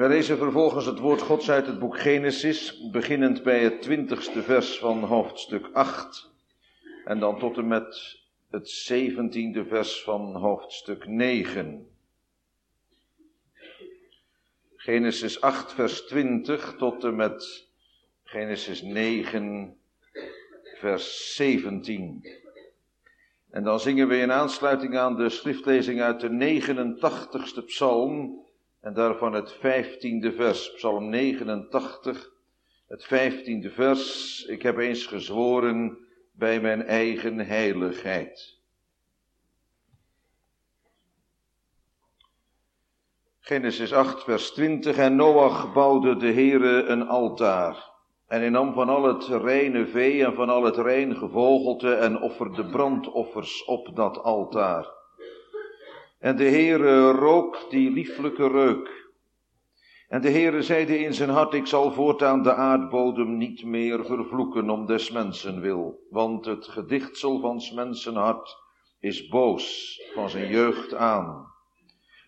Wij lezen vervolgens het woord Gods uit het boek Genesis, beginnend bij het twintigste vers van hoofdstuk 8 en dan tot en met het zeventiende vers van hoofdstuk 9. Genesis 8, vers 20 tot en met Genesis 9, vers 17. En dan zingen we in aansluiting aan de schriftlezing uit de 89ste psalm en daarvan het 15e vers, psalm 89, het 15e vers. Ik heb eens gezworen bij mijn eigen heiligheid. Genesis 8, vers 20. En Noach bouwde de Heere een altaar. En hij nam van al het reine vee en van al het rein gevogelte en offerde brandoffers op dat altaar. En de Heere rook die lieflijke reuk. En de Heere zeide in zijn hart, ik zal voortaan de aardbodem niet meer vervloeken om des mensen wil, want het gedichtsel van s mensen hart is boos van zijn jeugd aan.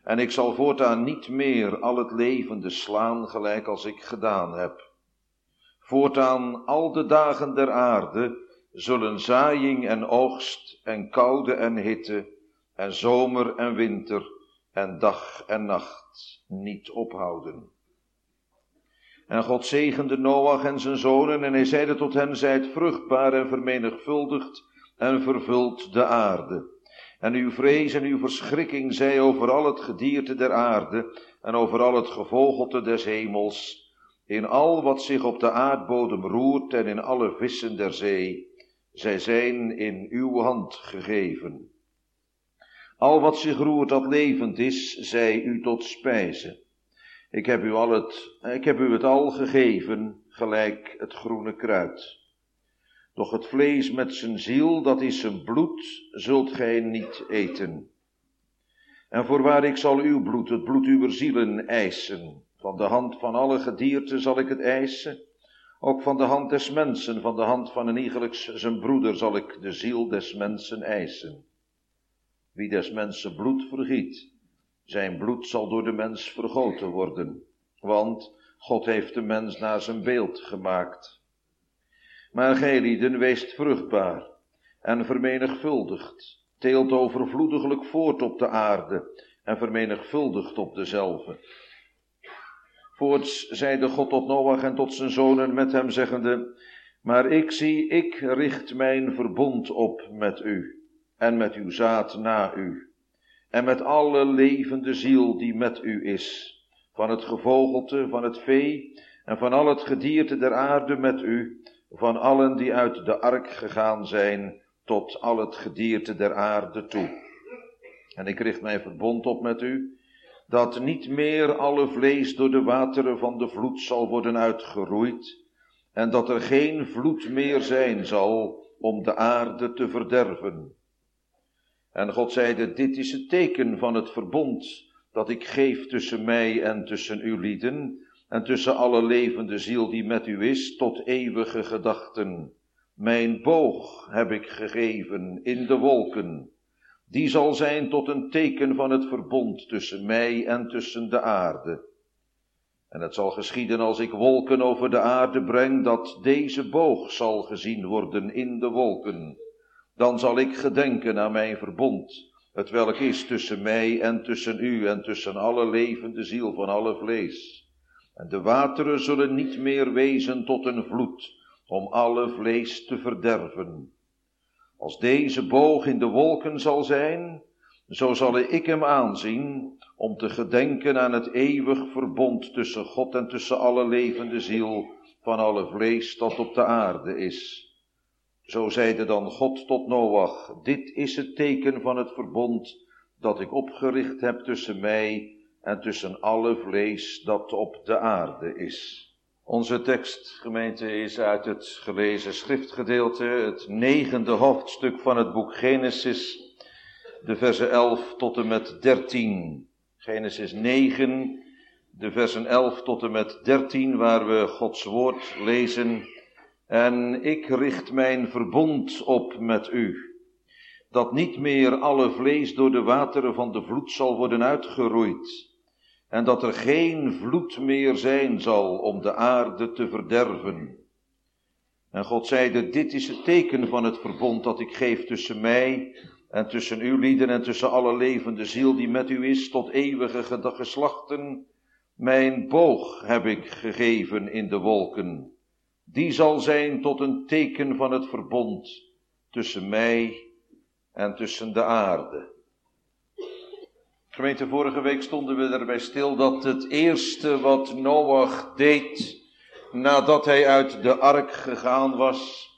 En ik zal voortaan niet meer al het levende slaan gelijk als ik gedaan heb. Voortaan al de dagen der aarde zullen zaaiing en oogst en koude en hitte en zomer en winter en dag en nacht niet ophouden. En God zegende Noach en zijn zonen en hij zeide tot hen, zijt vruchtbaar en vermenigvuldigd en vervult de aarde. En uw vrees en uw verschrikking zij over al het gedierte der aarde en over al het gevogelte des hemels, in al wat zich op de aardbodem roert en in alle vissen der zee. Zij zijn in uw hand gegeven. Al wat zich roert dat levend is, zij u tot spijze. Ik heb u, al het, ik heb u het al gegeven, gelijk het groene kruid. Doch het vlees met zijn ziel, dat is zijn bloed, zult gij niet eten. En voorwaar ik zal uw bloed, het bloed uw zielen, eisen. Van de hand van alle gedierte zal ik het eisen. Ook van de hand des mensen, van de hand van een iegelijks zijn broeder zal ik de ziel des mensen eisen. Wie des mensen bloed vergiet, zijn bloed zal door de mens vergoten worden. Want God heeft de mens naar zijn beeld gemaakt. Maar gij weest vruchtbaar en vermenigvuldigd, teelt overvloediglijk voort op de aarde en vermenigvuldigt op dezelve. Voorts zeide God tot Noach en tot zijn zonen met hem zeggende, maar ik zie, ik richt mijn verbond op met u en met uw zaad na u en met alle levende ziel die met u is, van het gevogelte, van het vee en van al het gedierte der aarde met u, van allen die uit de ark gegaan zijn, tot al het gedierte der aarde toe. En ik richt mijn verbond op met u, dat niet meer alle vlees door de wateren van de vloed zal worden uitgeroeid, en dat er geen vloed meer zijn zal om de aarde te verderven. En God zeide, dit is het teken van het verbond dat ik geef tussen mij en tussen uw lieden, en tussen alle levende ziel die met u is, tot eeuwige gedachten. Mijn boog heb ik gegeven in de wolken. Die zal zijn tot een teken van het verbond tussen mij en tussen de aarde. En het zal geschieden als ik wolken over de aarde breng, dat deze boog zal gezien worden in de wolken. Dan zal ik gedenken aan mijn verbond, het welk is tussen mij en tussen u en tussen alle levende ziel van alle vlees. En de wateren zullen niet meer wezen tot een vloed, om alle vlees te verderven. Als deze boog in de wolken zal zijn, zo zal ik hem aanzien, om te gedenken aan het eeuwig verbond tussen God en tussen alle levende ziel van alle vlees dat op de aarde is. Zo zeide dan God tot Noach, dit is het teken van het verbond dat ik opgericht heb tussen mij en tussen alle vlees dat op de aarde is. Onze tekst, gemeente, is uit het gelezen schriftgedeelte, het negende hoofdstuk van het boek Genesis, de versen 11 tot en met 13. Genesis 9, de versen 11 tot en met 13, waar we Gods woord lezen. En ik richt mijn verbond op met u, dat niet meer alle vlees door de wateren van de vloed zal worden uitgeroeid en dat er geen vloed meer zijn zal om de aarde te verderven. En God zeide, dit is het teken van het verbond dat ik geef tussen mij en tussen uw lieden en tussen alle levende ziel die met u is tot eeuwige geslachten. Mijn boog heb ik gegeven in de wolken. Die zal zijn tot een teken van het verbond tussen mij en tussen de aarde. Gemeente, vorige week stonden we erbij stil dat het eerste wat Noach deed nadat hij uit de ark gegaan was,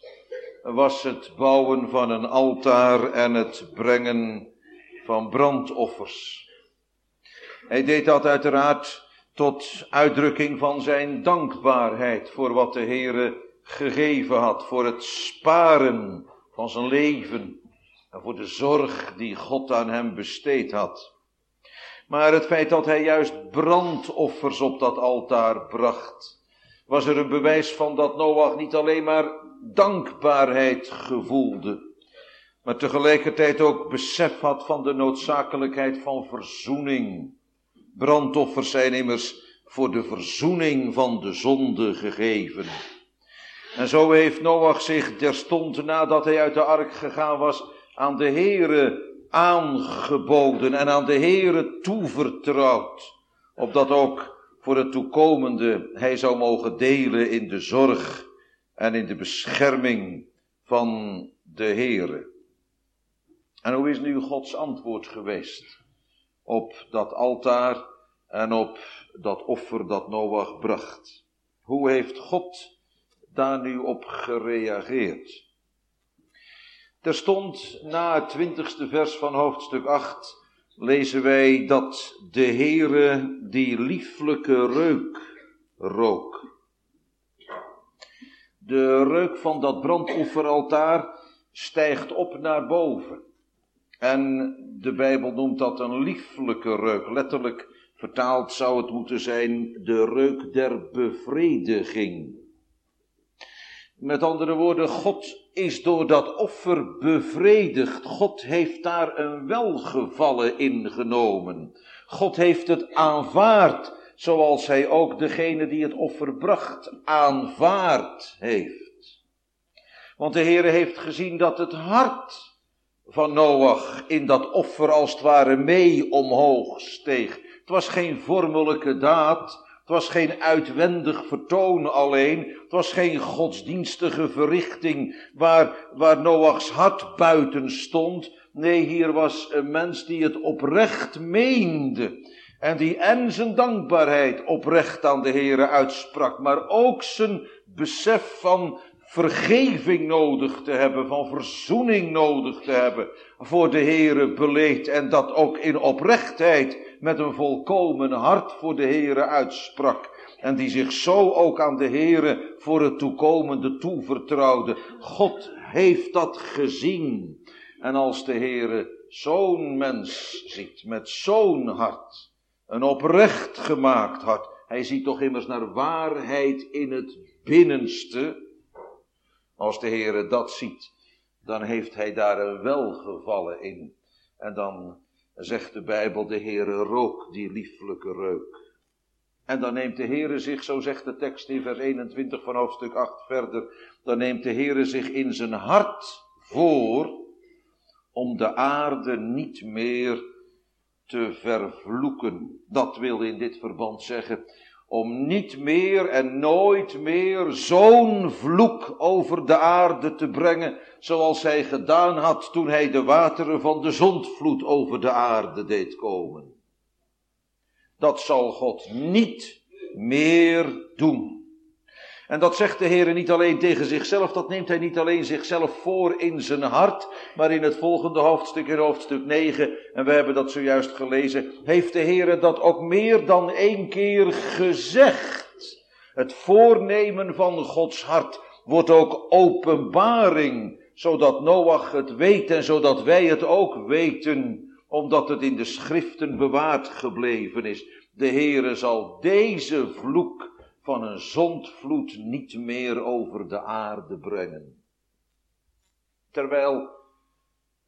was het bouwen van een altaar en het brengen van brandoffers. Hij deed dat uiteraard tot uitdrukking van zijn dankbaarheid voor wat de Heere gegeven had, voor het sparen van zijn leven en voor de zorg die God aan hem besteed had. Maar het feit dat hij juist brandoffers op dat altaar bracht, was er een bewijs van dat Noach niet alleen maar dankbaarheid gevoelde, maar tegelijkertijd ook besef had van de noodzakelijkheid van verzoening. Brandoffers zijn immers voor de verzoening van de zonde gegeven. En zo heeft Noach zich terstond nadat hij uit de ark gegaan was aan de Heere aangeboden en aan de Heere toevertrouwd, opdat ook voor het toekomende hij zou mogen delen in de zorg en in de bescherming van de Heere. En hoe is nu Gods antwoord geweest op dat altaar en op dat offer dat Noach bracht? Hoe heeft God daar nu op gereageerd? Er stond na het twintigste vers van hoofdstuk 8 lezen wij dat de Heere die lieflijke reuk rook. De reuk van dat brandofferaltaar stijgt op naar boven. En de Bijbel noemt dat een lieflijke reuk. Letterlijk vertaald zou het moeten zijn de reuk der bevrediging. Met andere woorden, God is door dat offer bevredigd. God heeft daar een welgevallen in genomen. God heeft het aanvaard, zoals hij ook degene die het offer bracht aanvaard heeft. Want de Heere heeft gezien dat het hart van Noach in dat offer als het ware mee omhoog steeg. Het was geen vormelijke daad, het was geen uitwendig vertoon alleen. Het was geen godsdienstige verrichting waar, waar Noachs hart buiten stond. Nee, hier was een mens die het oprecht meende. En die en zijn dankbaarheid oprecht aan de Heere uitsprak. Maar ook zijn besef van vergeving nodig te hebben, van verzoening nodig te hebben voor de Heere beleed. En dat ook in oprechtheid met een volkomen hart voor de Heere uitsprak. En die zich zo ook aan de Heere voor het toekomende toevertrouwde. God heeft dat gezien. En als de Heere zo'n mens ziet, met zo'n hart, een oprecht gemaakt hart. Hij ziet toch immers naar waarheid in het binnenste. Als de Heere dat ziet, dan heeft hij daar een welgevallen in. En dan zegt de Bijbel, de Heere rook die lieflijke reuk. En dan neemt de Heere zich, zo zegt de tekst in vers 21 van hoofdstuk 8 verder, dan neemt de Heere zich in zijn hart voor om de aarde niet meer te vervloeken. Dat wil in dit verband zeggen, om niet meer en nooit meer zo'n vloek over de aarde te brengen, zoals hij gedaan had toen hij de wateren van de zondvloed over de aarde deed komen. Dat zal God niet meer doen. En dat zegt de Heer niet alleen tegen zichzelf, dat neemt hij niet alleen zichzelf voor in zijn hart, maar in het volgende hoofdstuk, in hoofdstuk 9, en we hebben dat zojuist gelezen, heeft de Heer dat ook meer dan één keer gezegd. Het voornemen van Gods hart wordt ook openbaring, zodat Noach het weet en zodat wij het ook weten, omdat het in de schriften bewaard gebleven is. De Heere zal deze vloek van een zondvloed niet meer over de aarde brengen. Terwijl,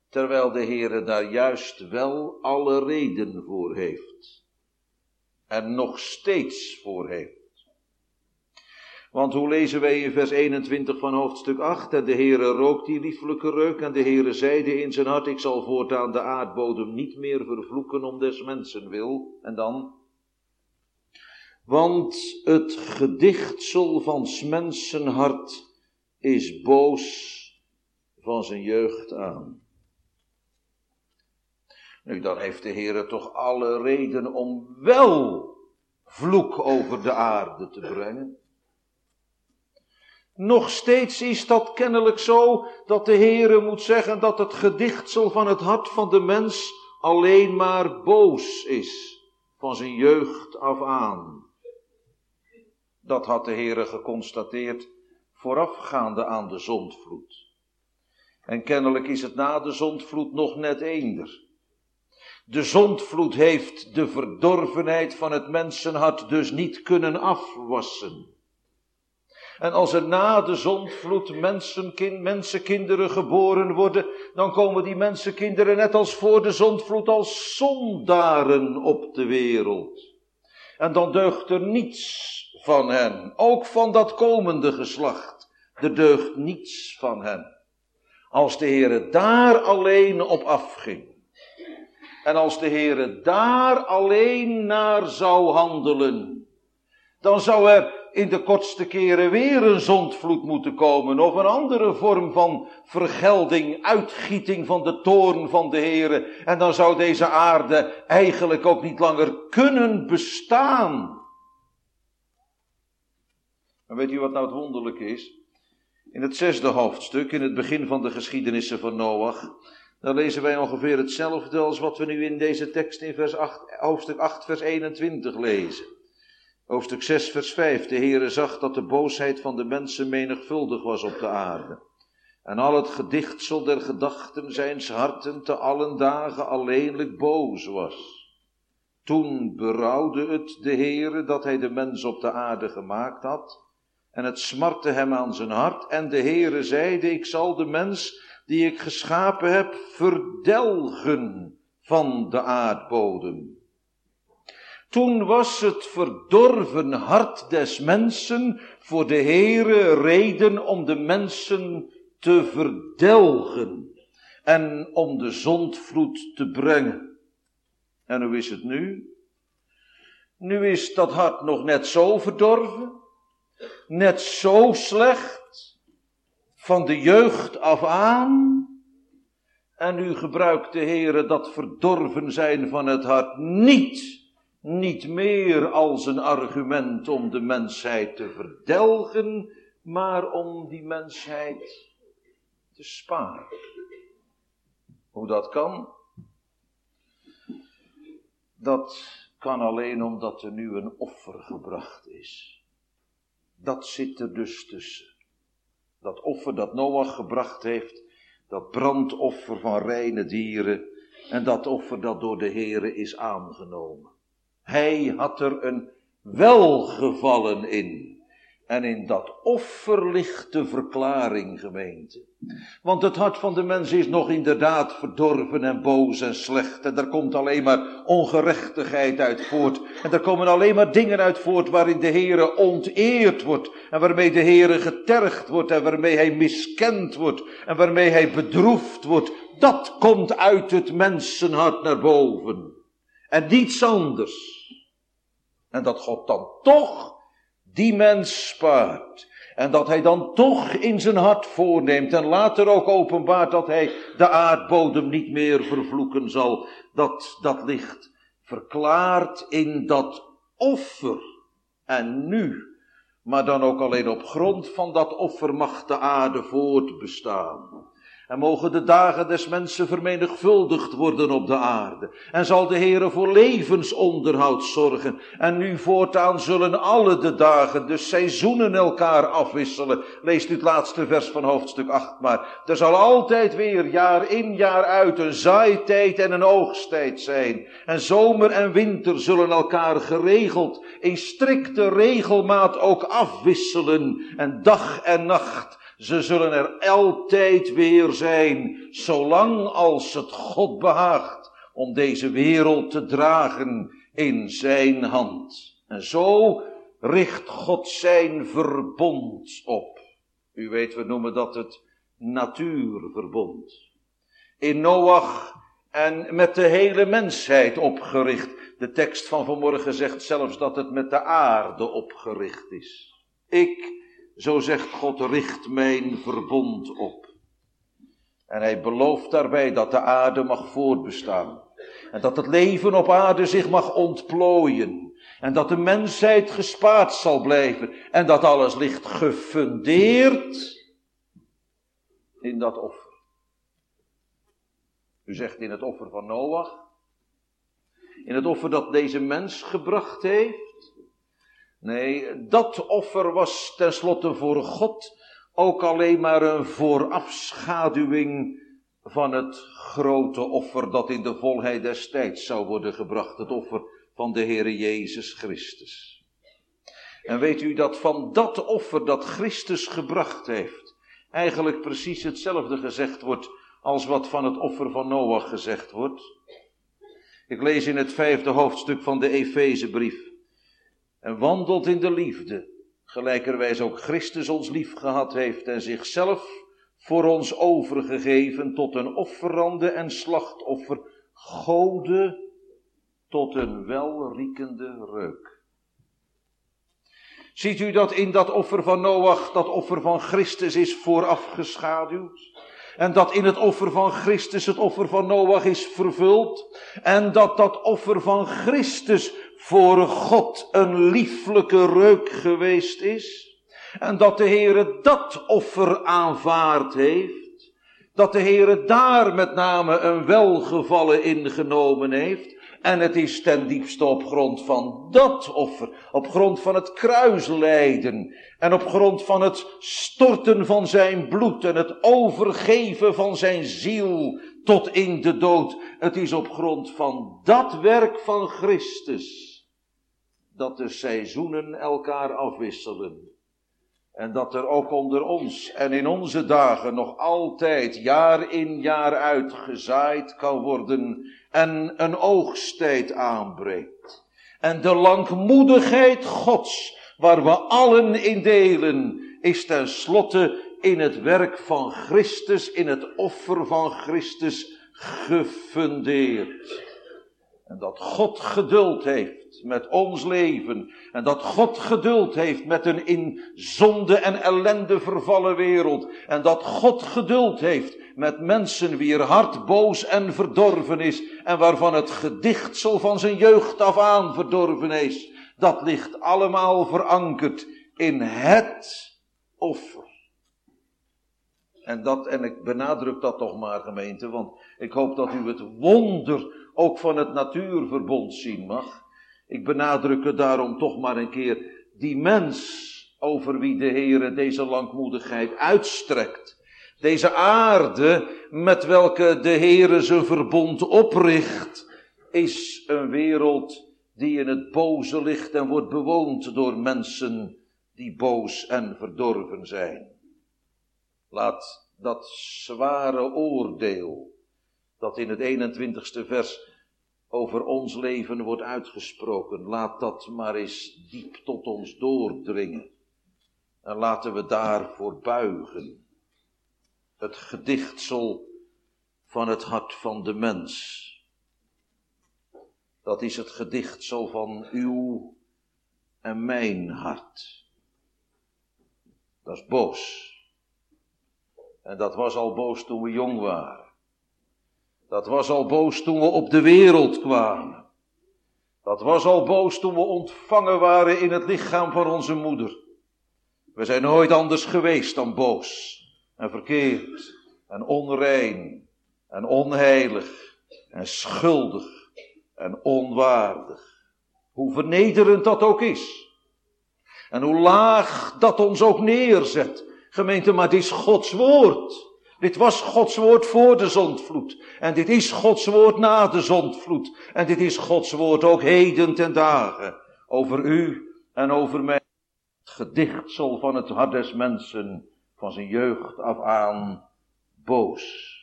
terwijl de Heere daar juist wel alle reden voor heeft. en nog steeds voor heeft. Want hoe lezen wij in vers 21 van hoofdstuk 8? En de Heere rookt die lieflijke reuk en de Heere zeide in zijn hart, ik zal voortaan de aardbodem niet meer vervloeken om des mensen wil. En dan? Want het gedichtsel van s mensen hart is boos van zijn jeugd aan. Nu, dan heeft de Heere toch alle reden om wel vloek over de aarde te brengen. Nog steeds is dat kennelijk zo dat de Heere moet zeggen dat het gedichtsel van het hart van de mens alleen maar boos is, van zijn jeugd af aan. Dat had de Heere geconstateerd voorafgaande aan de zondvloed. En kennelijk is het na de zondvloed nog net eender. De zondvloed heeft de verdorvenheid van het mensenhart dus niet kunnen afwassen. En als er na de zondvloed mensenkind, mensenkinderen geboren worden, dan komen die mensenkinderen net als voor de zondvloed als zondaren op de wereld. En dan deugt er niets van hen, ook van dat komende geslacht. Er deugt niets van hen. Als de Heere daar alleen op afging. En als de Heere daar alleen naar zou handelen. Dan zou er in de kortste keren weer een zondvloed moeten komen. Of een andere vorm van vergelding, uitgieting van de toorn van de Heere. En dan zou deze aarde eigenlijk ook niet langer kunnen bestaan. Maar weet u wat nou het wonderlijke is? In het zesde hoofdstuk, in het begin van de geschiedenissen van Noach, dan lezen wij ongeveer hetzelfde als wat we nu in deze tekst in vers 8, hoofdstuk 8, vers 21 lezen. Hoofdstuk 6, vers 5. De Heere zag dat de boosheid van de mensen menigvuldig was op de aarde. En al het gedichtsel der gedachten zijns harten te allen dagen alleenlijk boos was. Toen berouwde het de Heere dat hij de mens op de aarde gemaakt had en het smartte hem aan zijn hart. En de Heere zeide, ik zal de mens die ik geschapen heb verdelgen van de aardbodem. Toen was het verdorven hart des mensen voor de Heere reden om de mensen te verdelgen en om de zondvloed te brengen. En hoe is het nu? Nu is dat hart nog net zo verdorven net zo slecht van de jeugd af aan. En nu gebruikt de Heere dat verdorven zijn van het hart niet, niet meer als een argument om de mensheid te verdelgen, maar om die mensheid te sparen. Hoe dat kan? Dat kan alleen omdat er nu een offer gebracht is. Dat zit er dus tussen. Dat offer dat Noach gebracht heeft, dat brandoffer van reine dieren en dat offer dat door de Heere is aangenomen. Hij had er een welgevallen in. En in dat offer verklaring, gemeente. Want het hart van de mens is nog inderdaad verdorven en boos en slecht. En er komt alleen maar ongerechtigheid uit voort. En er komen alleen maar dingen uit voort waarin de Heere onteerd wordt. En waarmee de Heere getergd wordt. En waarmee hij miskend wordt. En waarmee hij bedroefd wordt. Dat komt uit het mensenhart naar boven. En niets anders. En dat God dan toch die mens spaart. En dat hij dan toch in zijn hart voorneemt en later ook openbaart dat hij de aardbodem niet meer vervloeken zal. Dat, dat ligt verklaard in dat offer. En nu, maar dan ook alleen op grond van dat offer mag de aarde voortbestaan. En mogen de dagen des mensen vermenigvuldigd worden op de aarde. En zal de Heere voor levensonderhoud zorgen. En nu voortaan zullen alle de dagen, de seizoenen elkaar afwisselen. Leest u het laatste vers van hoofdstuk 8 maar. Er zal altijd weer jaar in jaar uit een zaaitijd en een oogsttijd zijn. En zomer en winter zullen elkaar geregeld in strikte regelmaat ook afwisselen. En dag en nacht ze zullen er altijd weer zijn, zolang als het God behaagt om deze wereld te dragen in zijn hand. En zo richt God zijn verbond op. U weet, we noemen dat het natuurverbond. In Noach en met de hele mensheid opgericht. De tekst van vanmorgen zegt zelfs dat het met de aarde opgericht is. Ik, zo zegt God, richt mijn verbond op. En hij belooft daarbij dat de aarde mag voortbestaan. En dat het leven op aarde zich mag ontplooien. En dat de mensheid gespaard zal blijven. En dat alles ligt gefundeerd in dat offer. U zegt in het offer van Noach. In het offer dat deze mens gebracht heeft. Nee, dat offer was tenslotte voor God ook alleen maar een voorafschaduwing van het grote offer dat in de volheid des tijds zou worden gebracht. Het offer van de Heere Jezus Christus. En weet u dat van dat offer dat Christus gebracht heeft, eigenlijk precies hetzelfde gezegd wordt als wat van het offer van Noach gezegd wordt? Ik lees in het vijfde hoofdstuk van de Efezebrief. En wandelt in de liefde, gelijkerwijs ook Christus ons lief gehad heeft en zichzelf voor ons overgegeven tot een offerande en slachtoffer, gode tot een welriekende reuk. Ziet u dat in dat offer van Noach, dat offer van Christus is voorafgeschaduwd? En dat in het offer van Christus het offer van Noach is vervuld. En dat dat offer van Christus voor God een lieflijke reuk geweest is. En dat de Heere dat offer aanvaard heeft. Dat de Heere daar met name een welgevallen ingenomen heeft. En het is ten diepste op grond van dat offer, op grond van het kruislijden en op grond van het storten van zijn bloed en het overgeven van zijn ziel tot in de dood. Het is op grond van dat werk van Christus dat de seizoenen elkaar afwisselen. En dat er ook onder ons en in onze dagen nog altijd jaar in jaar uit gezaaid kan worden en een oogsttijd aanbreekt. En de langmoedigheid Gods, waar we allen in delen, is tenslotte in het werk van Christus, in het offer van Christus gefundeerd. En dat God geduld heeft met ons leven. En dat God geduld heeft met een in zonde en ellende vervallen wereld. En dat God geduld heeft met mensen wier hart boos en verdorven is. En waarvan het gedichtsel van zijn jeugd af aan verdorven is. Dat ligt allemaal verankerd in het offer. En dat, en ik benadruk dat toch maar gemeente, want ik hoop dat u het wonder ook van het natuurverbond zien mag. Ik benadruk het daarom toch maar een keer. Die mens over wie de Heere deze langmoedigheid uitstrekt. Deze aarde met welke de Heere zijn verbond opricht, is een wereld die in het boze ligt en wordt bewoond door mensen die boos en verdorven zijn. Laat dat zware oordeel dat in het 21ste vers over ons leven wordt uitgesproken. Laat dat maar eens diep tot ons doordringen. En laten we daarvoor buigen. Het gedichtsel van het hart van de mens. Dat is het gedichtsel van uw en mijn hart. Dat is boos. En dat was al boos toen we jong waren. Dat was al boos toen we op de wereld kwamen. Dat was al boos toen we ontvangen waren in het lichaam van onze moeder. We zijn nooit anders geweest dan boos en verkeerd en onrein en onheilig en schuldig en onwaardig. Hoe vernederend dat ook is. En hoe laag dat ons ook neerzet. Gemeente, maar het is Gods woord. Dit was Gods woord voor de zondvloed. En dit is Gods woord na de zondvloed. En dit is Gods woord ook heden ten dagen. Over u en over mij. Het gedichtsel van het hart des mensen. Van zijn jeugd af aan boos.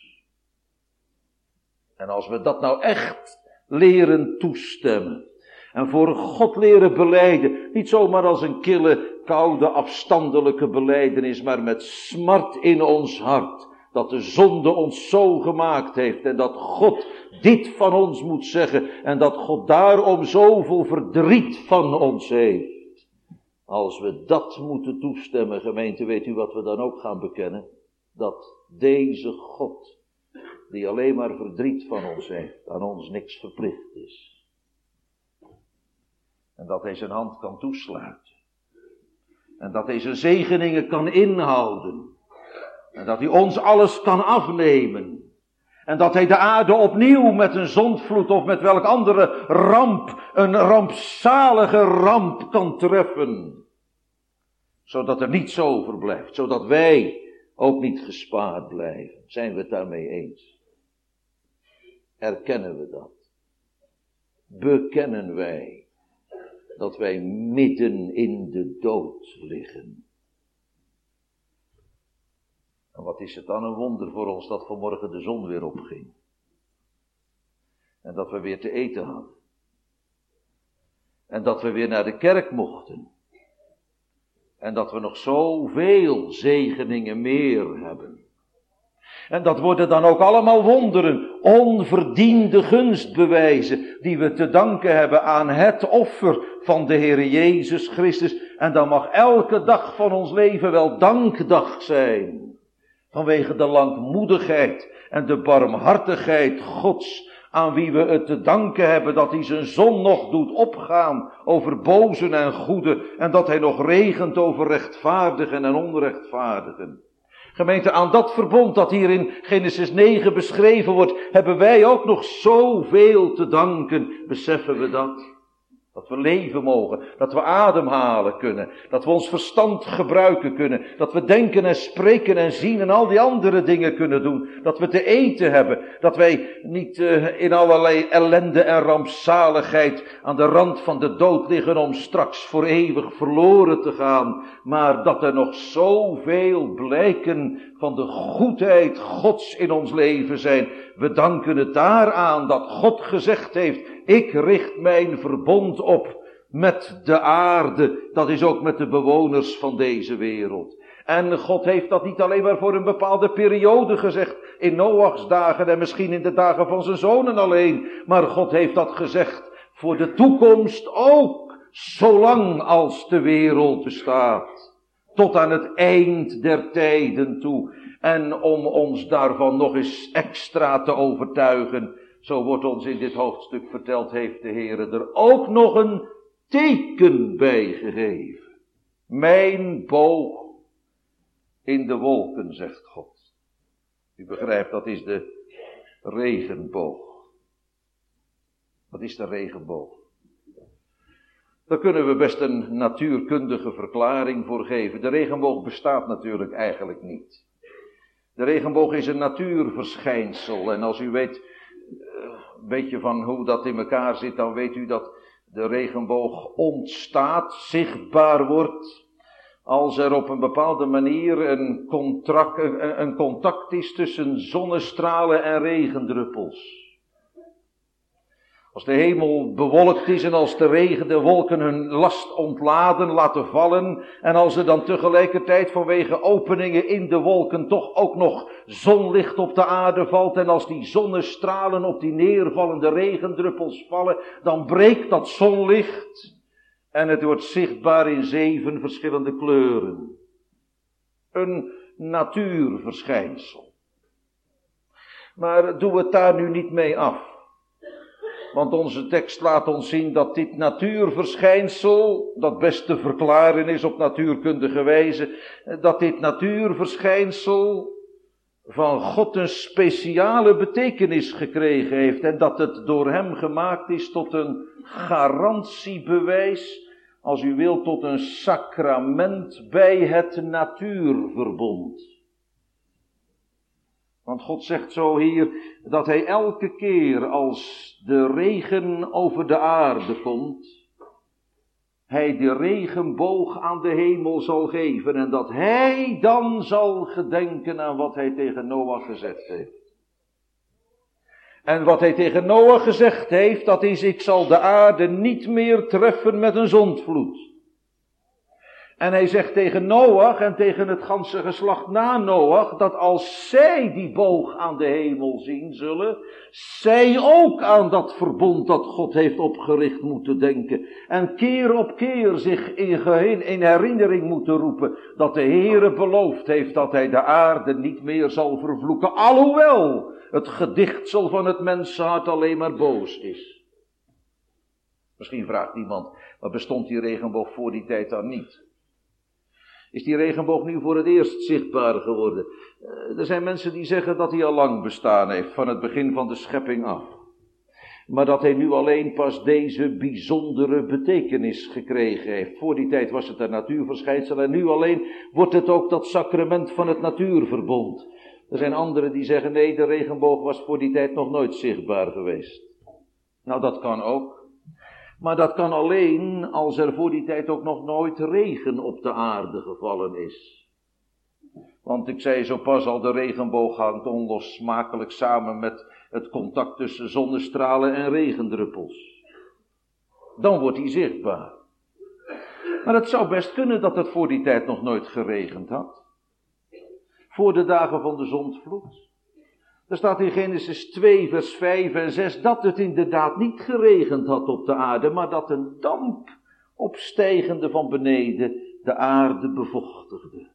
En als we dat nou echt leren toestemmen. En voor God leren beleiden. Niet zomaar als een kille, koude, afstandelijke beleidenis, maar met smart in ons hart. Dat de zonde ons zo gemaakt heeft en dat God dit van ons moet zeggen en dat God daarom zoveel verdriet van ons heeft. Als we dat moeten toestemmen, gemeente, weet u wat we dan ook gaan bekennen? Dat deze God, die alleen maar verdriet van ons heeft, aan ons niks verplicht is. En dat hij zijn hand kan toesluiten. En dat hij zijn zegeningen kan inhouden. En dat hij ons alles kan afnemen. En dat hij de aarde opnieuw met een zondvloed of met welk andere ramp, een rampzalige ramp kan treffen. Zodat er niets overblijft. Zodat wij ook niet gespaard blijven. Zijn we het daarmee eens? Erkennen we dat? Bekennen wij dat wij midden in de dood liggen? En wat is het dan een wonder voor ons dat vanmorgen de zon weer opging. En dat we weer te eten hadden. En dat we weer naar de kerk mochten. En dat we nog zoveel zegeningen meer hebben. En dat worden dan ook allemaal wonderen, onverdiende gunstbewijzen, die we te danken hebben aan het offer van de Heer Jezus Christus. En dan mag elke dag van ons leven wel dankdag zijn. Vanwege de langmoedigheid en de barmhartigheid Gods, aan wie we het te danken hebben dat hij zijn zon nog doet opgaan over bozen en goede en dat hij nog regent over rechtvaardigen en onrechtvaardigen. Gemeente, aan dat verbond dat hier in Genesis 9 beschreven wordt, hebben wij ook nog zoveel te danken. Beseffen we dat? Dat we leven mogen, dat we ademhalen kunnen, dat we ons verstand gebruiken kunnen, dat we denken en spreken en zien en al die andere dingen kunnen doen, dat we te eten hebben, dat wij niet uh, in allerlei ellende en rampzaligheid aan de rand van de dood liggen om straks voor eeuwig verloren te gaan, maar dat er nog zoveel blijken van de goedheid Gods in ons leven zijn. We danken het daaraan dat God gezegd heeft, ik richt mijn verbond op met de aarde, dat is ook met de bewoners van deze wereld. En God heeft dat niet alleen maar voor een bepaalde periode gezegd, in Noachs dagen en misschien in de dagen van zijn zonen alleen, maar God heeft dat gezegd voor de toekomst ook, zolang als de wereld bestaat. Tot aan het eind der tijden toe. En om ons daarvan nog eens extra te overtuigen, zo wordt ons in dit hoofdstuk verteld, heeft de Heer er ook nog een teken bij gegeven. Mijn boog in de wolken, zegt God. U begrijpt, dat is de regenboog. Wat is de regenboog? Daar kunnen we best een natuurkundige verklaring voor geven. De regenboog bestaat natuurlijk eigenlijk niet. De regenboog is een natuurverschijnsel. En als u weet een beetje van hoe dat in elkaar zit, dan weet u dat de regenboog ontstaat, zichtbaar wordt, als er op een bepaalde manier een, contract, een contact is tussen zonnestralen en regendruppels. Als de hemel bewolkt is en als de regen de wolken hun last ontladen, laten vallen. En als er dan tegelijkertijd vanwege openingen in de wolken toch ook nog zonlicht op de aarde valt. En als die zonnestralen op die neervallende regendruppels vallen, dan breekt dat zonlicht. En het wordt zichtbaar in zeven verschillende kleuren. Een natuurverschijnsel. Maar doen we het daar nu niet mee af. Want onze tekst laat ons zien dat dit natuurverschijnsel, dat best te verklaren is op natuurkundige wijze, dat dit natuurverschijnsel van God een speciale betekenis gekregen heeft en dat het door hem gemaakt is tot een garantiebewijs, als u wilt, tot een sacrament bij het natuurverbond. Want God zegt zo hier dat hij elke keer als de regen over de aarde komt, hij de regenboog aan de hemel zal geven en dat hij dan zal gedenken aan wat hij tegen Noach gezegd heeft. En wat hij tegen Noach gezegd heeft, dat is, ik zal de aarde niet meer treffen met een zondvloed. En hij zegt tegen Noach en tegen het ganse geslacht na Noach, dat als zij die boog aan de hemel zien zullen, zij ook aan dat verbond dat God heeft opgericht moeten denken. En keer op keer zich in, in herinnering moeten roepen dat de Heere beloofd heeft dat hij de aarde niet meer zal vervloeken. Alhoewel het gedichtsel van het mensenhart alleen maar boos is. Misschien vraagt iemand, maar bestond die regenboog voor die tijd dan niet? Is die regenboog nu voor het eerst zichtbaar geworden? Eh, er zijn mensen die zeggen dat hij al lang bestaan heeft, van het begin van de schepping af. Maar dat hij nu alleen pas deze bijzondere betekenis gekregen heeft. Voor die tijd was het een natuurverschijnsel en nu alleen wordt het ook dat sacrament van het natuurverbond. Er zijn anderen die zeggen nee, de regenboog was voor die tijd nog nooit zichtbaar geweest. Nou, dat kan ook. Maar dat kan alleen als er voor die tijd ook nog nooit regen op de aarde gevallen is. Want ik zei zo pas al, de regenboog hangt onlosmakelijk samen met het contact tussen zonnestralen en regendruppels. Dan wordt hij zichtbaar. Maar het zou best kunnen dat het voor die tijd nog nooit geregend had. Voor de dagen van de zondvloed. Er staat in Genesis 2, vers 5 en 6 dat het inderdaad niet geregend had op de aarde, maar dat een damp opstijgende van beneden de aarde bevochtigde.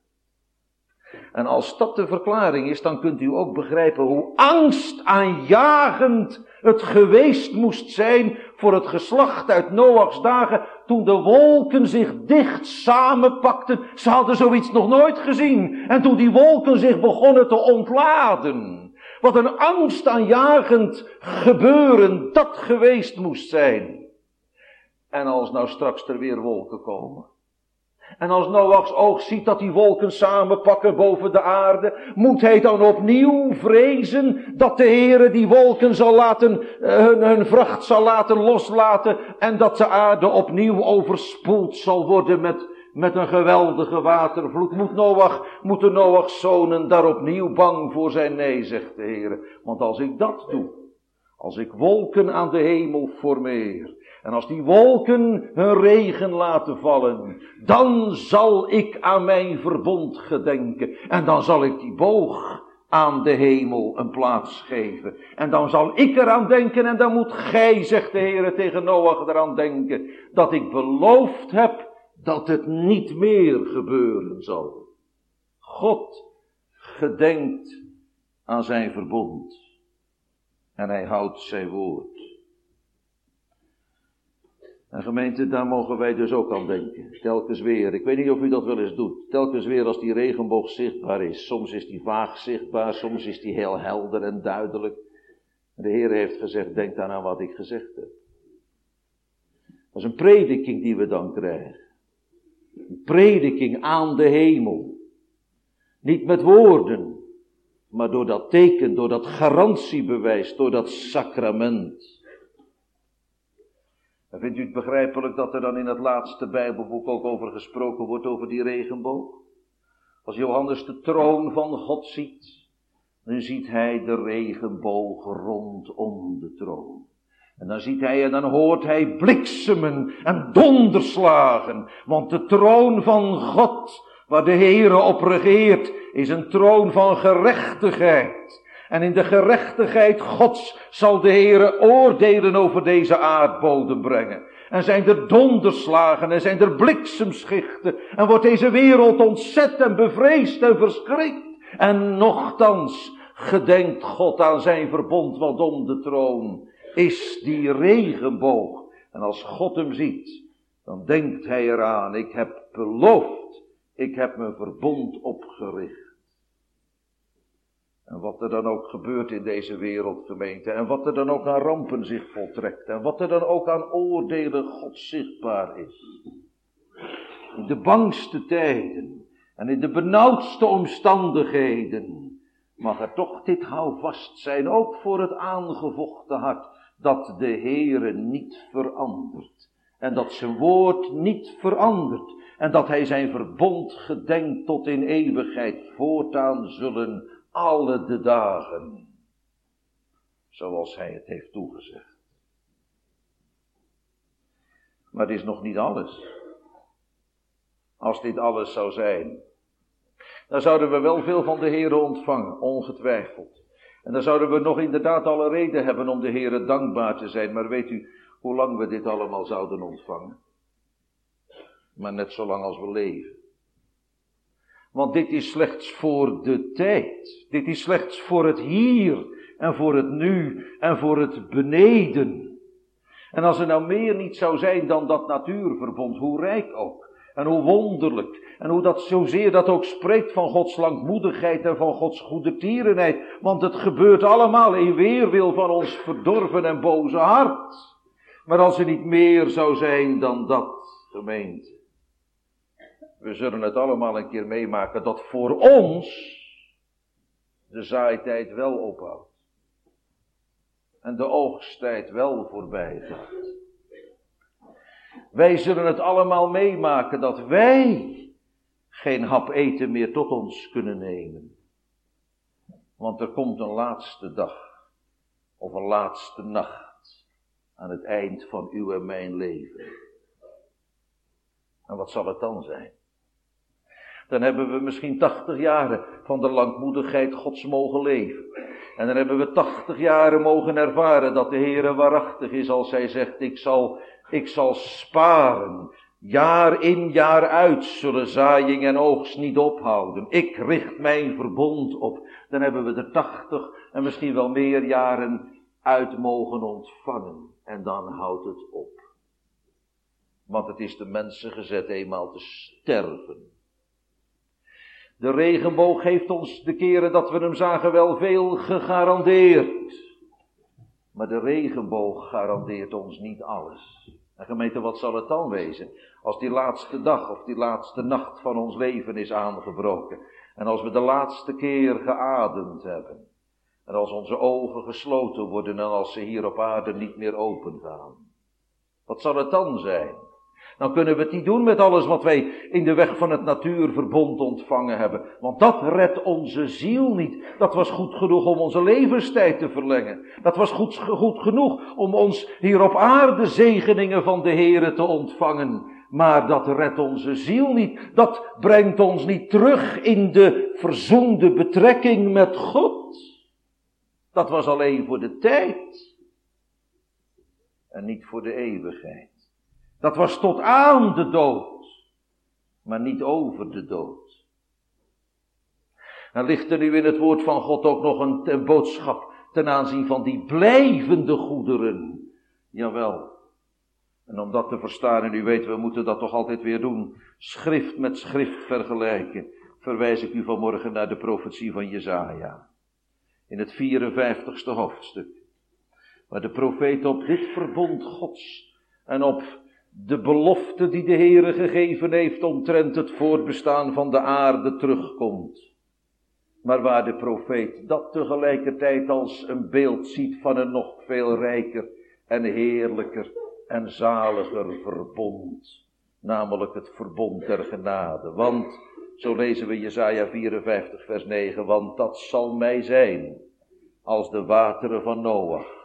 En als dat de verklaring is, dan kunt u ook begrijpen hoe angstaanjagend het geweest moest zijn voor het geslacht uit Noachs dagen, toen de wolken zich dicht samenpakten. Ze hadden zoiets nog nooit gezien. En toen die wolken zich begonnen te ontladen. Wat een angstaanjagend gebeuren dat geweest moest zijn. En als nou straks er weer wolken komen. En als Noachs oog ziet dat die wolken samenpakken boven de aarde, moet hij dan opnieuw vrezen dat de Heere die wolken zal laten, eh, hun, hun vracht zal laten loslaten en dat de aarde opnieuw overspoeld zal worden met met een geweldige watervloed. Moet Noach, moeten Noach's zonen daar opnieuw bang voor zijn? Nee, zegt de Heer. Want als ik dat doe, als ik wolken aan de hemel formeer, en als die wolken hun regen laten vallen, dan zal ik aan mijn verbond gedenken. En dan zal ik die boog aan de hemel een plaats geven. En dan zal ik eraan denken en dan moet gij, zegt de Heer tegen Noach, eraan denken, dat ik beloofd heb dat het niet meer gebeuren zal. God gedenkt aan zijn verbond en hij houdt zijn woord. En gemeente, daar mogen wij dus ook aan denken. Telkens weer. Ik weet niet of u dat wel eens doet. Telkens weer als die regenboog zichtbaar is. Soms is die vaag zichtbaar, soms is die heel helder en duidelijk. De Heer heeft gezegd, denk dan aan wat ik gezegd heb. Dat is een prediking die we dan krijgen prediking aan de hemel. Niet met woorden, maar door dat teken, door dat garantiebewijs, door dat sacrament. En vindt u het begrijpelijk dat er dan in het laatste Bijbelboek ook over gesproken wordt, over die regenboog? Als Johannes de troon van God ziet, dan ziet hij de regenboog rondom de troon. En dan ziet hij en dan hoort hij bliksemen en donderslagen. Want de troon van God, waar de Heere op regeert, is een troon van gerechtigheid. En in de gerechtigheid Gods zal de Heere oordelen over deze aardbodem brengen. En zijn er donderslagen en zijn er bliksemschichten. En wordt deze wereld ontzet en bevreesd en verschrikt. En nochtans gedenkt God aan zijn verbond, want om de troon is die regenboog. En als God hem ziet, dan denkt hij eraan, ik heb beloofd, ik heb mijn verbond opgericht. En wat er dan ook gebeurt in deze wereldgemeente, en wat er dan ook aan rampen zich voltrekt, en wat er dan ook aan oordelen God zichtbaar is. In de bangste tijden en in de benauwdste omstandigheden mag er toch dit houvast zijn, ook voor het aangevochten hart dat de Heere niet verandert. En dat zijn woord niet verandert. En dat hij zijn verbond gedenkt tot in eeuwigheid. Voortaan zullen alle de dagen zoals hij het heeft toegezegd. Maar dit is nog niet alles. Als dit alles zou zijn, dan zouden we wel veel van de Heer ontvangen, ongetwijfeld. En dan zouden we nog inderdaad alle reden hebben om de Heer dankbaar te zijn. Maar weet u hoe lang we dit allemaal zouden ontvangen? Maar net zo lang als we leven. Want dit is slechts voor de tijd. Dit is slechts voor het hier en voor het nu en voor het beneden. En als er nou meer niet zou zijn dan dat natuurverbond, hoe rijk ook. En hoe wonderlijk. En hoe dat zozeer dat ook spreekt van Gods langmoedigheid en van Gods goede tierenheid. Want het gebeurt allemaal in weerwil van ons verdorven en boze hart. Maar als er niet meer zou zijn dan dat, gemeente. We zullen het allemaal een keer meemaken dat voor ons de zaaitijd wel ophoudt. En de oogsttijd wel voorbij gaat. Wij zullen het allemaal meemaken dat wij geen hap eten meer tot ons kunnen nemen. Want er komt een laatste dag of een laatste nacht aan het eind van uw en mijn leven. En wat zal het dan zijn? Dan hebben we misschien tachtig jaren van de langmoedigheid Gods mogen leven. En dan hebben we tachtig jaren mogen ervaren dat de Heere waarachtig is als hij zegt, ik zal, ik zal sparen. Jaar in, jaar uit zullen zaaiing en oogst niet ophouden. Ik richt mijn verbond op. Dan hebben we er tachtig en misschien wel meer jaren uit mogen ontvangen. En dan houdt het op. Want het is de mensen gezet eenmaal te sterven. De regenboog heeft ons de keren dat we hem zagen wel veel gegarandeerd. Maar de regenboog garandeert ons niet alles. En gemeente, wat zal het dan wezen? Als die laatste dag of die laatste nacht van ons leven is aangebroken. En als we de laatste keer geademd hebben. En als onze ogen gesloten worden en als ze hier op aarde niet meer open gaan. Wat zal het dan zijn? Dan kunnen we het niet doen met alles wat wij in de weg van het natuurverbond ontvangen hebben. Want dat redt onze ziel niet. Dat was goed genoeg om onze levenstijd te verlengen. Dat was goed, goed genoeg om ons hier op aarde zegeningen van de Here te ontvangen. Maar dat redt onze ziel niet. Dat brengt ons niet terug in de verzoende betrekking met God. Dat was alleen voor de tijd. En niet voor de eeuwigheid. Dat was tot aan de dood, maar niet over de dood. Dan ligt er nu in het woord van God ook nog een, een boodschap ten aanzien van die blijvende goederen. Jawel. En om dat te verstaan, en u weet, we moeten dat toch altijd weer doen, schrift met schrift vergelijken, verwijs ik u vanmorgen naar de profetie van Jezaja. In het 54ste hoofdstuk. Waar de profeet op dit verbond Gods en op de belofte die de Heere gegeven heeft omtrent het voortbestaan van de aarde terugkomt. Maar waar de profeet dat tegelijkertijd als een beeld ziet van een nog veel rijker en heerlijker en zaliger verbond. Namelijk het verbond der genade. Want, zo lezen we Jesaja 54 vers 9, want dat zal mij zijn als de wateren van Noach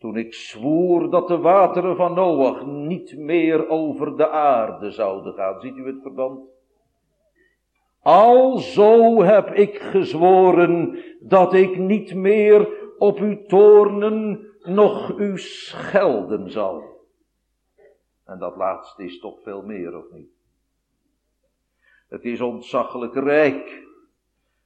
toen ik zwoer dat de wateren van Noach niet meer over de aarde zouden gaan. Ziet u het verband? Alzo heb ik gezworen dat ik niet meer op uw toornen nog u schelden zal. En dat laatste is toch veel meer, of niet? Het is ontzaglijk rijk.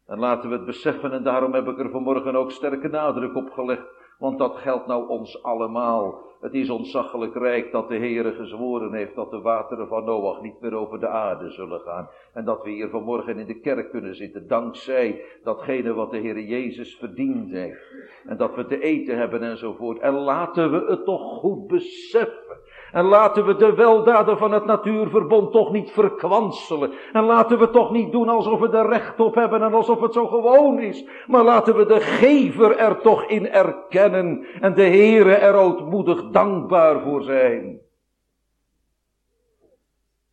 En laten we het beseffen, en daarom heb ik er vanmorgen ook sterke nadruk op gelegd want dat geldt nou ons allemaal. Het is ontzaglijk rijk dat de Heere gezworen heeft dat de wateren van Noach niet meer over de aarde zullen gaan. En dat we hier vanmorgen in de kerk kunnen zitten, dankzij datgene wat de Heere Jezus verdiend heeft. En dat we te eten hebben enzovoort. En laten we het toch goed beseffen. En laten we de weldaden van het natuurverbond toch niet verkwanselen. En laten we toch niet doen alsof we er recht op hebben en alsof het zo gewoon is. Maar laten we de gever er toch in erkennen en de Heere er ootmoedig dankbaar voor zijn.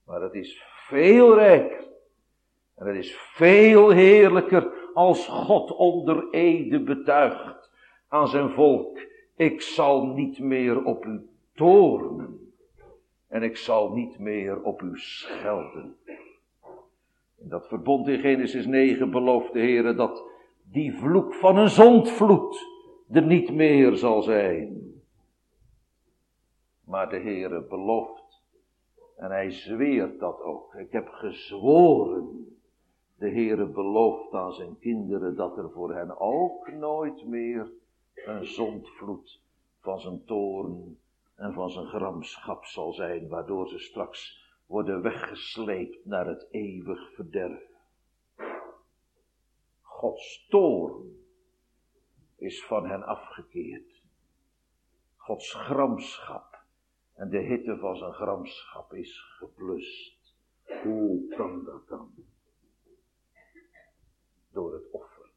Maar het is veel rijker. En het is veel heerlijker als God onder ede betuigt aan zijn volk, ik zal niet meer op u toren en ik zal niet meer op u schelden. In dat verbond in Genesis 9 belooft de Heer dat die vloek van een zondvloed er niet meer zal zijn. Maar de Heere belooft, en hij zweert dat ook. Ik heb gezworen, de Heere belooft aan zijn kinderen dat er voor hen ook nooit meer een zondvloed van zijn toren en van zijn gramschap zal zijn, waardoor ze straks worden weggesleept naar het eeuwig verderf. Gods toorn is van hen afgekeerd. Gods gramschap en de hitte van zijn gramschap is geblust. Hoe kan dat dan? Door het offer.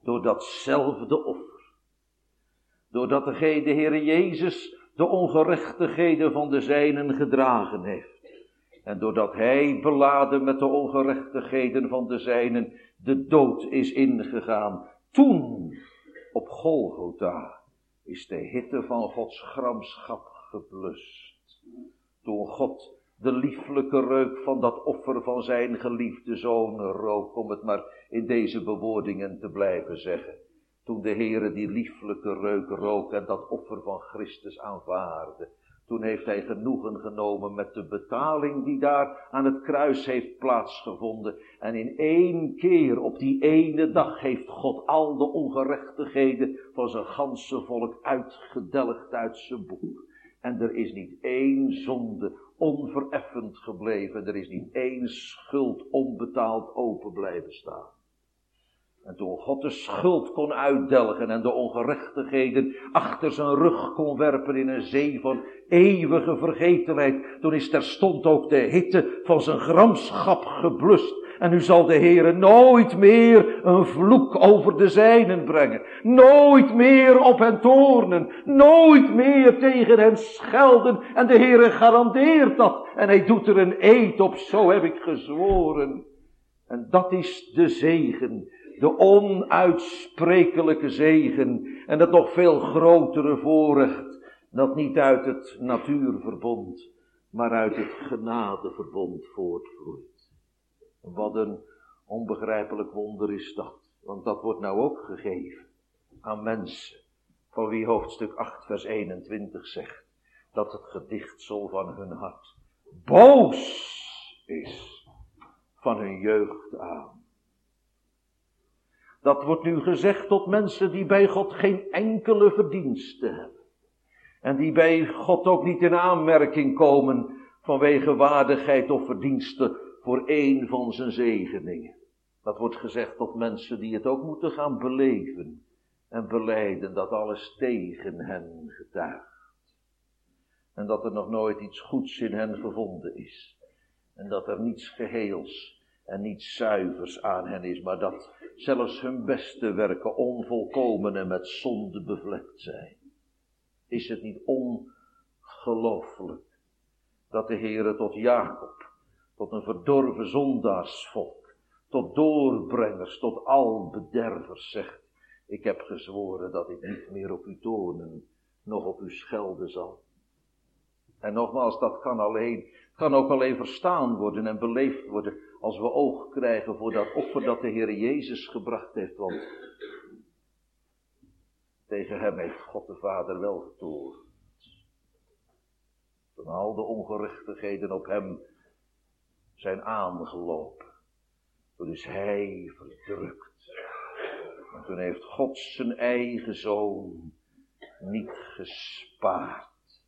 Door datzelfde offer. Doordat de Heer Jezus de ongerechtigheden van de zijnen gedragen heeft. En doordat hij beladen met de ongerechtigheden van de zijnen de dood is ingegaan. Toen op Golgotha is de hitte van Gods gramschap geblust. Toen God de lieflijke reuk van dat offer van zijn geliefde zoon rook, om het maar in deze bewoordingen te blijven zeggen. Toen de Heere die lieflijke reuk rook en dat offer van Christus aanvaarde. Toen heeft hij genoegen genomen met de betaling die daar aan het kruis heeft plaatsgevonden. En in één keer op die ene dag heeft God al de ongerechtigheden van zijn ganse volk uitgedelgd uit zijn boek. En er is niet één zonde onvereffend gebleven. Er is niet één schuld onbetaald open blijven staan. En toen God de schuld kon uitdelgen en de ongerechtigheden achter zijn rug kon werpen in een zee van eeuwige vergetelheid, toen is terstond ook de hitte van zijn gramschap geblust. En nu zal de Heere nooit meer een vloek over de zijnen brengen. Nooit meer op hen toornen. Nooit meer tegen hen schelden. En de Heere garandeert dat. En hij doet er een eed op. Zo heb ik gezworen. En dat is de zegen de onuitsprekelijke zegen en het nog veel grotere voorrecht dat niet uit het natuurverbond, maar uit het genadeverbond voortvloeit. Wat een onbegrijpelijk wonder is dat, want dat wordt nou ook gegeven aan mensen, van wie hoofdstuk 8 vers 21 zegt, dat het gedichtsel van hun hart boos is van hun jeugd aan. Dat wordt nu gezegd tot mensen die bij God geen enkele verdienste hebben. En die bij God ook niet in aanmerking komen vanwege waardigheid of verdienste voor één van zijn zegeningen. Dat wordt gezegd tot mensen die het ook moeten gaan beleven en beleiden dat alles tegen hen getuigt. En dat er nog nooit iets goeds in hen gevonden is. En dat er niets geheels en niets zuivers aan hen is, maar dat zelfs hun beste werken onvolkomen en met zonde bevlekt zijn. Is het niet ongelooflijk dat de Heere tot Jacob, tot een verdorven zondaarsvolk, tot doorbrengers, tot al bedervers zegt, ik heb gezworen dat ik niet meer op u tonen, nog op u schelden zal. En nogmaals, dat kan alleen, kan ook alleen verstaan worden en beleefd worden als we oog krijgen voor dat offer dat de Heer Jezus gebracht heeft. Want tegen hem heeft God de Vader wel getoerd. Toen al de ongerechtigheden op hem zijn aangelopen. Toen is hij verdrukt. En toen heeft God zijn eigen zoon niet gespaard.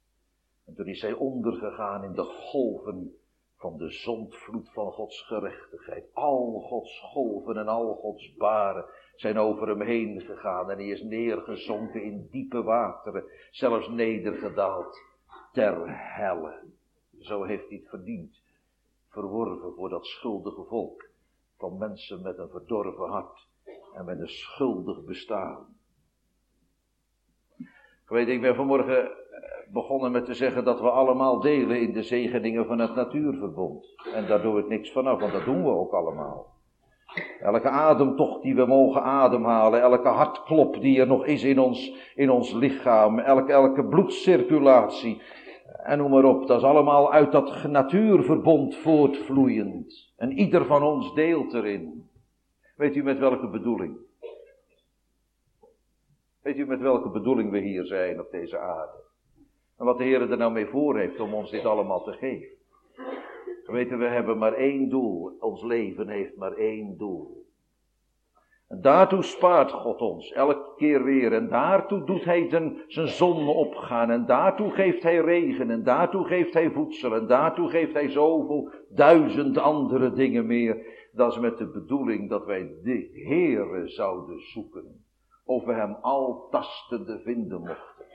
En toen is hij ondergegaan in de golven van de zondvloed van Gods gerechtigheid. Al Gods golven en al Gods baren zijn over hem heen gegaan en hij is neergezonken in diepe wateren, zelfs nedergedaald ter helle. Zo heeft hij het verdiend, verworven voor dat schuldige volk van mensen met een verdorven hart en met een schuldig bestaan. Ik weet, ik ben vanmorgen begonnen met te zeggen dat we allemaal delen in de zegeningen van het natuurverbond. En daar doe ik niks vanaf, want dat doen we ook allemaal. Elke ademtocht die we mogen ademhalen, elke hartklop die er nog is in ons, in ons lichaam, elke, elke bloedcirculatie. En noem maar op, dat is allemaal uit dat natuurverbond voortvloeiend. En ieder van ons deelt erin. Weet u met welke bedoeling? Weet u met welke bedoeling we hier zijn op deze aarde? En wat de Heer er nou mee voor heeft om ons dit allemaal te geven. Weten, we hebben maar één doel. Ons leven heeft maar één doel. En daartoe spaart God ons elke keer weer. En daartoe doet Hij zijn, zijn zon opgaan. En daartoe geeft Hij regen. En daartoe geeft Hij voedsel. En daartoe geeft Hij zoveel duizend andere dingen meer. Dat is met de bedoeling dat wij de Heere zouden zoeken. Of we Hem al tastende vinden mochten.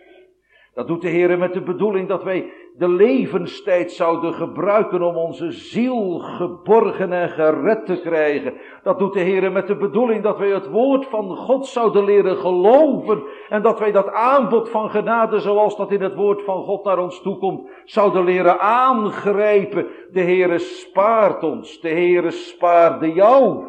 Dat doet de Heer met de bedoeling dat wij de levenstijd zouden gebruiken om onze ziel geborgen en gered te krijgen. Dat doet de Heer met de bedoeling dat wij het woord van God zouden leren geloven en dat wij dat aanbod van genade zoals dat in het woord van God naar ons toekomt, zouden leren aangrijpen. De Heer spaart ons, de Heer spaarde jou.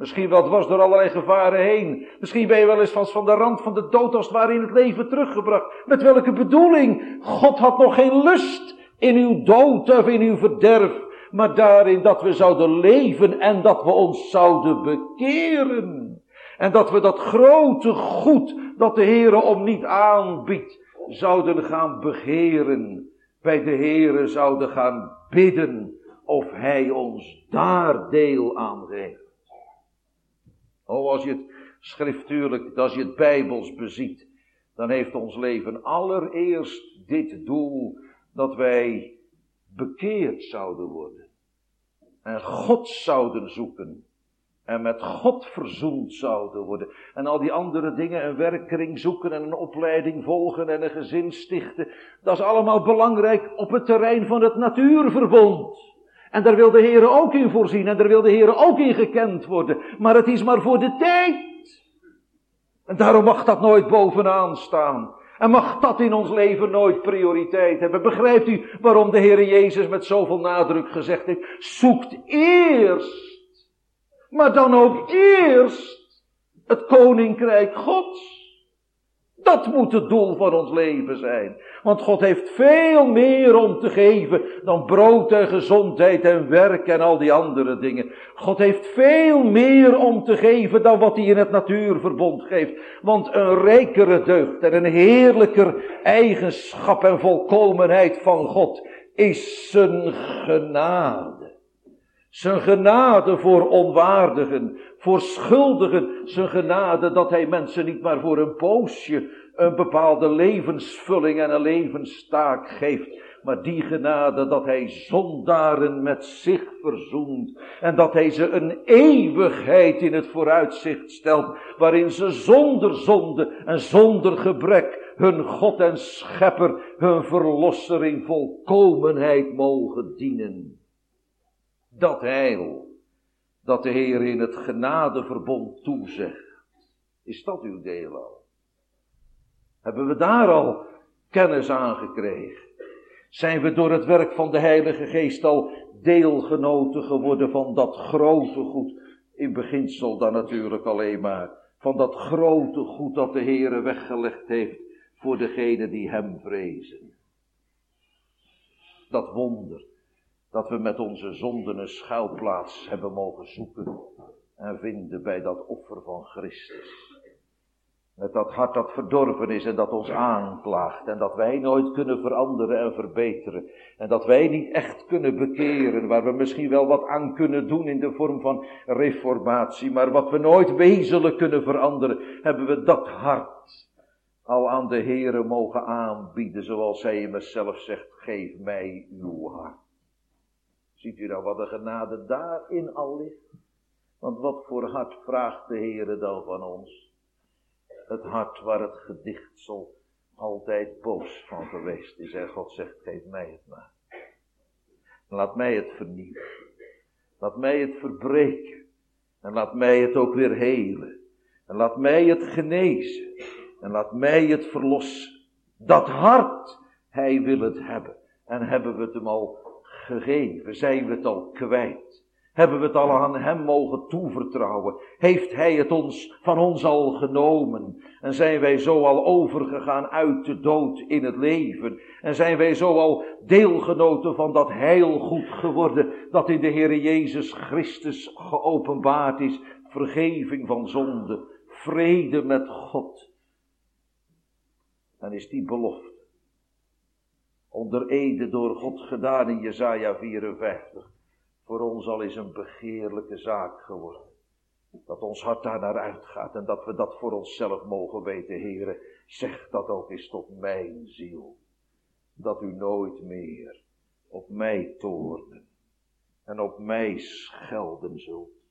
Misschien wel dwars door allerlei gevaren heen. Misschien ben je wel eens vast van de rand van de dood als het ware in het leven teruggebracht. Met welke bedoeling? God had nog geen lust in uw dood of in uw verderf. Maar daarin dat we zouden leven en dat we ons zouden bekeren. En dat we dat grote goed dat de Heere om niet aanbiedt, zouden gaan begeren. Bij de Heere zouden gaan bidden of Hij ons daar deel aan geeft. Oh, als je het schriftuurlijk, als je het bijbels beziet, dan heeft ons leven allereerst dit doel dat wij bekeerd zouden worden. En God zouden zoeken. En met God verzoend zouden worden. En al die andere dingen, een werkkring zoeken en een opleiding volgen en een gezin stichten. Dat is allemaal belangrijk op het terrein van het natuurverbond. En daar wil de Heer ook in voorzien en daar wil de Heer ook in gekend worden. Maar het is maar voor de tijd. En daarom mag dat nooit bovenaan staan. En mag dat in ons leven nooit prioriteit hebben. Begrijpt u waarom de Heer Jezus met zoveel nadruk gezegd heeft, zoekt eerst, maar dan ook eerst het koninkrijk Gods. Dat moet het doel van ons leven zijn. Want God heeft veel meer om te geven dan brood en gezondheid en werk en al die andere dingen. God heeft veel meer om te geven dan wat hij in het natuurverbond geeft. Want een rijkere deugd en een heerlijker eigenschap en volkomenheid van God is zijn genade. Zijn genade voor onwaardigen, voor schuldigen. Zijn genade dat hij mensen niet maar voor een poosje een bepaalde levensvulling en een levenstaak geeft. Maar die genade dat hij zondaren met zich verzoent. En dat hij ze een eeuwigheid in het vooruitzicht stelt. Waarin ze zonder zonde en zonder gebrek hun God en Schepper, hun Verlosser in volkomenheid mogen dienen. Dat heil dat de Heer in het genadeverbond toezegt. Is dat uw deel al? Hebben we daar al kennis aan gekregen? Zijn we door het werk van de Heilige Geest al deelgenoten geworden van dat grote goed? In beginsel dan natuurlijk alleen maar. Van dat grote goed dat de Heere weggelegd heeft voor degenen die Hem vrezen. Dat wonder dat we met onze zonden een schuilplaats hebben mogen zoeken en vinden bij dat offer van Christus. Met dat hart dat verdorven is en dat ons aanklaagt. En dat wij nooit kunnen veranderen en verbeteren. En dat wij niet echt kunnen bekeren. Waar we misschien wel wat aan kunnen doen in de vorm van reformatie. Maar wat we nooit wezenlijk kunnen veranderen. Hebben we dat hart al aan de Heere mogen aanbieden. Zoals hij in zelf zegt. Geef mij uw hart. Ziet u nou wat de genade daarin al ligt? Want wat voor hart vraagt de Heere dan van ons? het hart waar het gedichtsel altijd boos van geweest is. En God zegt, geef mij het maar. Laat mij het vernieuwen. Laat mij het verbreken. En laat mij het ook weer helen. En laat mij het genezen. En laat mij het verlossen. Dat hart, hij wil het hebben. En hebben we het hem al gegeven? Zijn we het al kwijt? Hebben we het al aan Hem mogen toevertrouwen? Heeft Hij het ons van ons al genomen? En zijn wij zo al overgegaan uit de dood in het leven? En zijn wij zo al deelgenoten van dat heilgoed geworden dat in de Heer Jezus Christus geopenbaard is? Vergeving van zonde, vrede met God. Dan is die belofte onder ede door God gedaan in Jesaja 54 voor ons al is een begeerlijke zaak geworden. Dat ons hart daar naar uitgaat en dat we dat voor onszelf mogen weten, heren. Zeg dat ook eens tot mijn ziel. Dat u nooit meer op mij toornen en op mij schelden zult.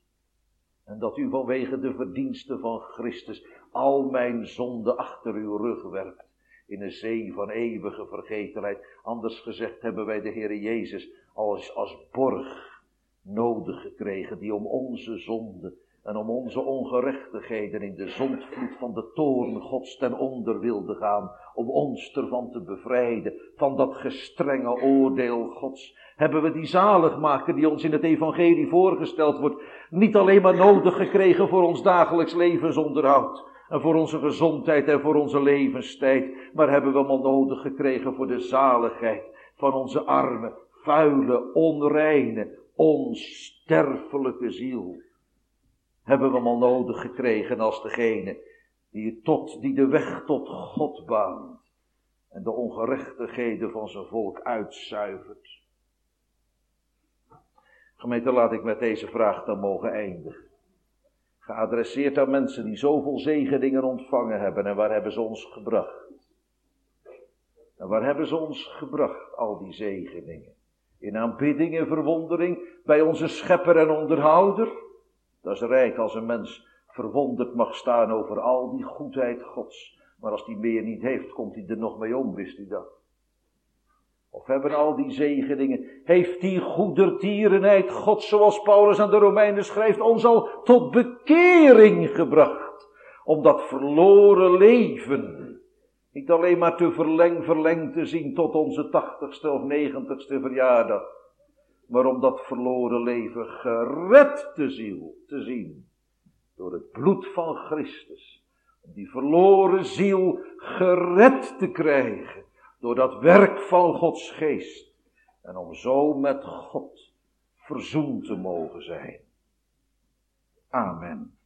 En dat u vanwege de verdiensten van Christus al mijn zonden achter uw rug werpt in een zee van eeuwige vergetelheid. Anders gezegd hebben wij de Heer Jezus als, als borg nodig gekregen, die om onze zonde en om onze ongerechtigheden in de zondvloed van de toorn Gods ten onder wilde gaan, om ons ervan te bevrijden, van dat gestrenge oordeel Gods, hebben we die zaligmaker die ons in het evangelie voorgesteld wordt, niet alleen maar nodig gekregen voor ons dagelijks levensonderhoud, en voor onze gezondheid en voor onze levenstijd, maar hebben we hem al nodig gekregen voor de zaligheid van onze arme, vuile, onreine, onsterfelijke ziel. Hebben we hem al nodig gekregen als degene die, tot, die de weg tot God baant en de ongerechtigheden van zijn volk uitzuivert. Gemeente, laat ik met deze vraag dan mogen eindigen. Geadresseerd aan mensen die zoveel zegeningen ontvangen hebben en waar hebben ze ons gebracht? En waar hebben ze ons gebracht, al die zegeningen? In aanbidding en verwondering bij onze schepper en onderhouder. Dat is rijk als een mens verwonderd mag staan over al die goedheid Gods. Maar als die meer niet heeft, komt hij er nog mee om, wist u dat? Of hebben al die zegeningen, heeft die goedertierenheid God, zoals Paulus aan de Romeinen schrijft, ons al tot bekering gebracht. Om dat verloren leven niet alleen maar te verleng, verlengd te zien tot onze tachtigste of negentigste verjaardag. Maar om dat verloren leven gered te, ziel, te zien. Door het bloed van Christus. Om die verloren ziel gered te krijgen. Door dat werk van Gods geest. En om zo met God verzoend te mogen zijn. Amen.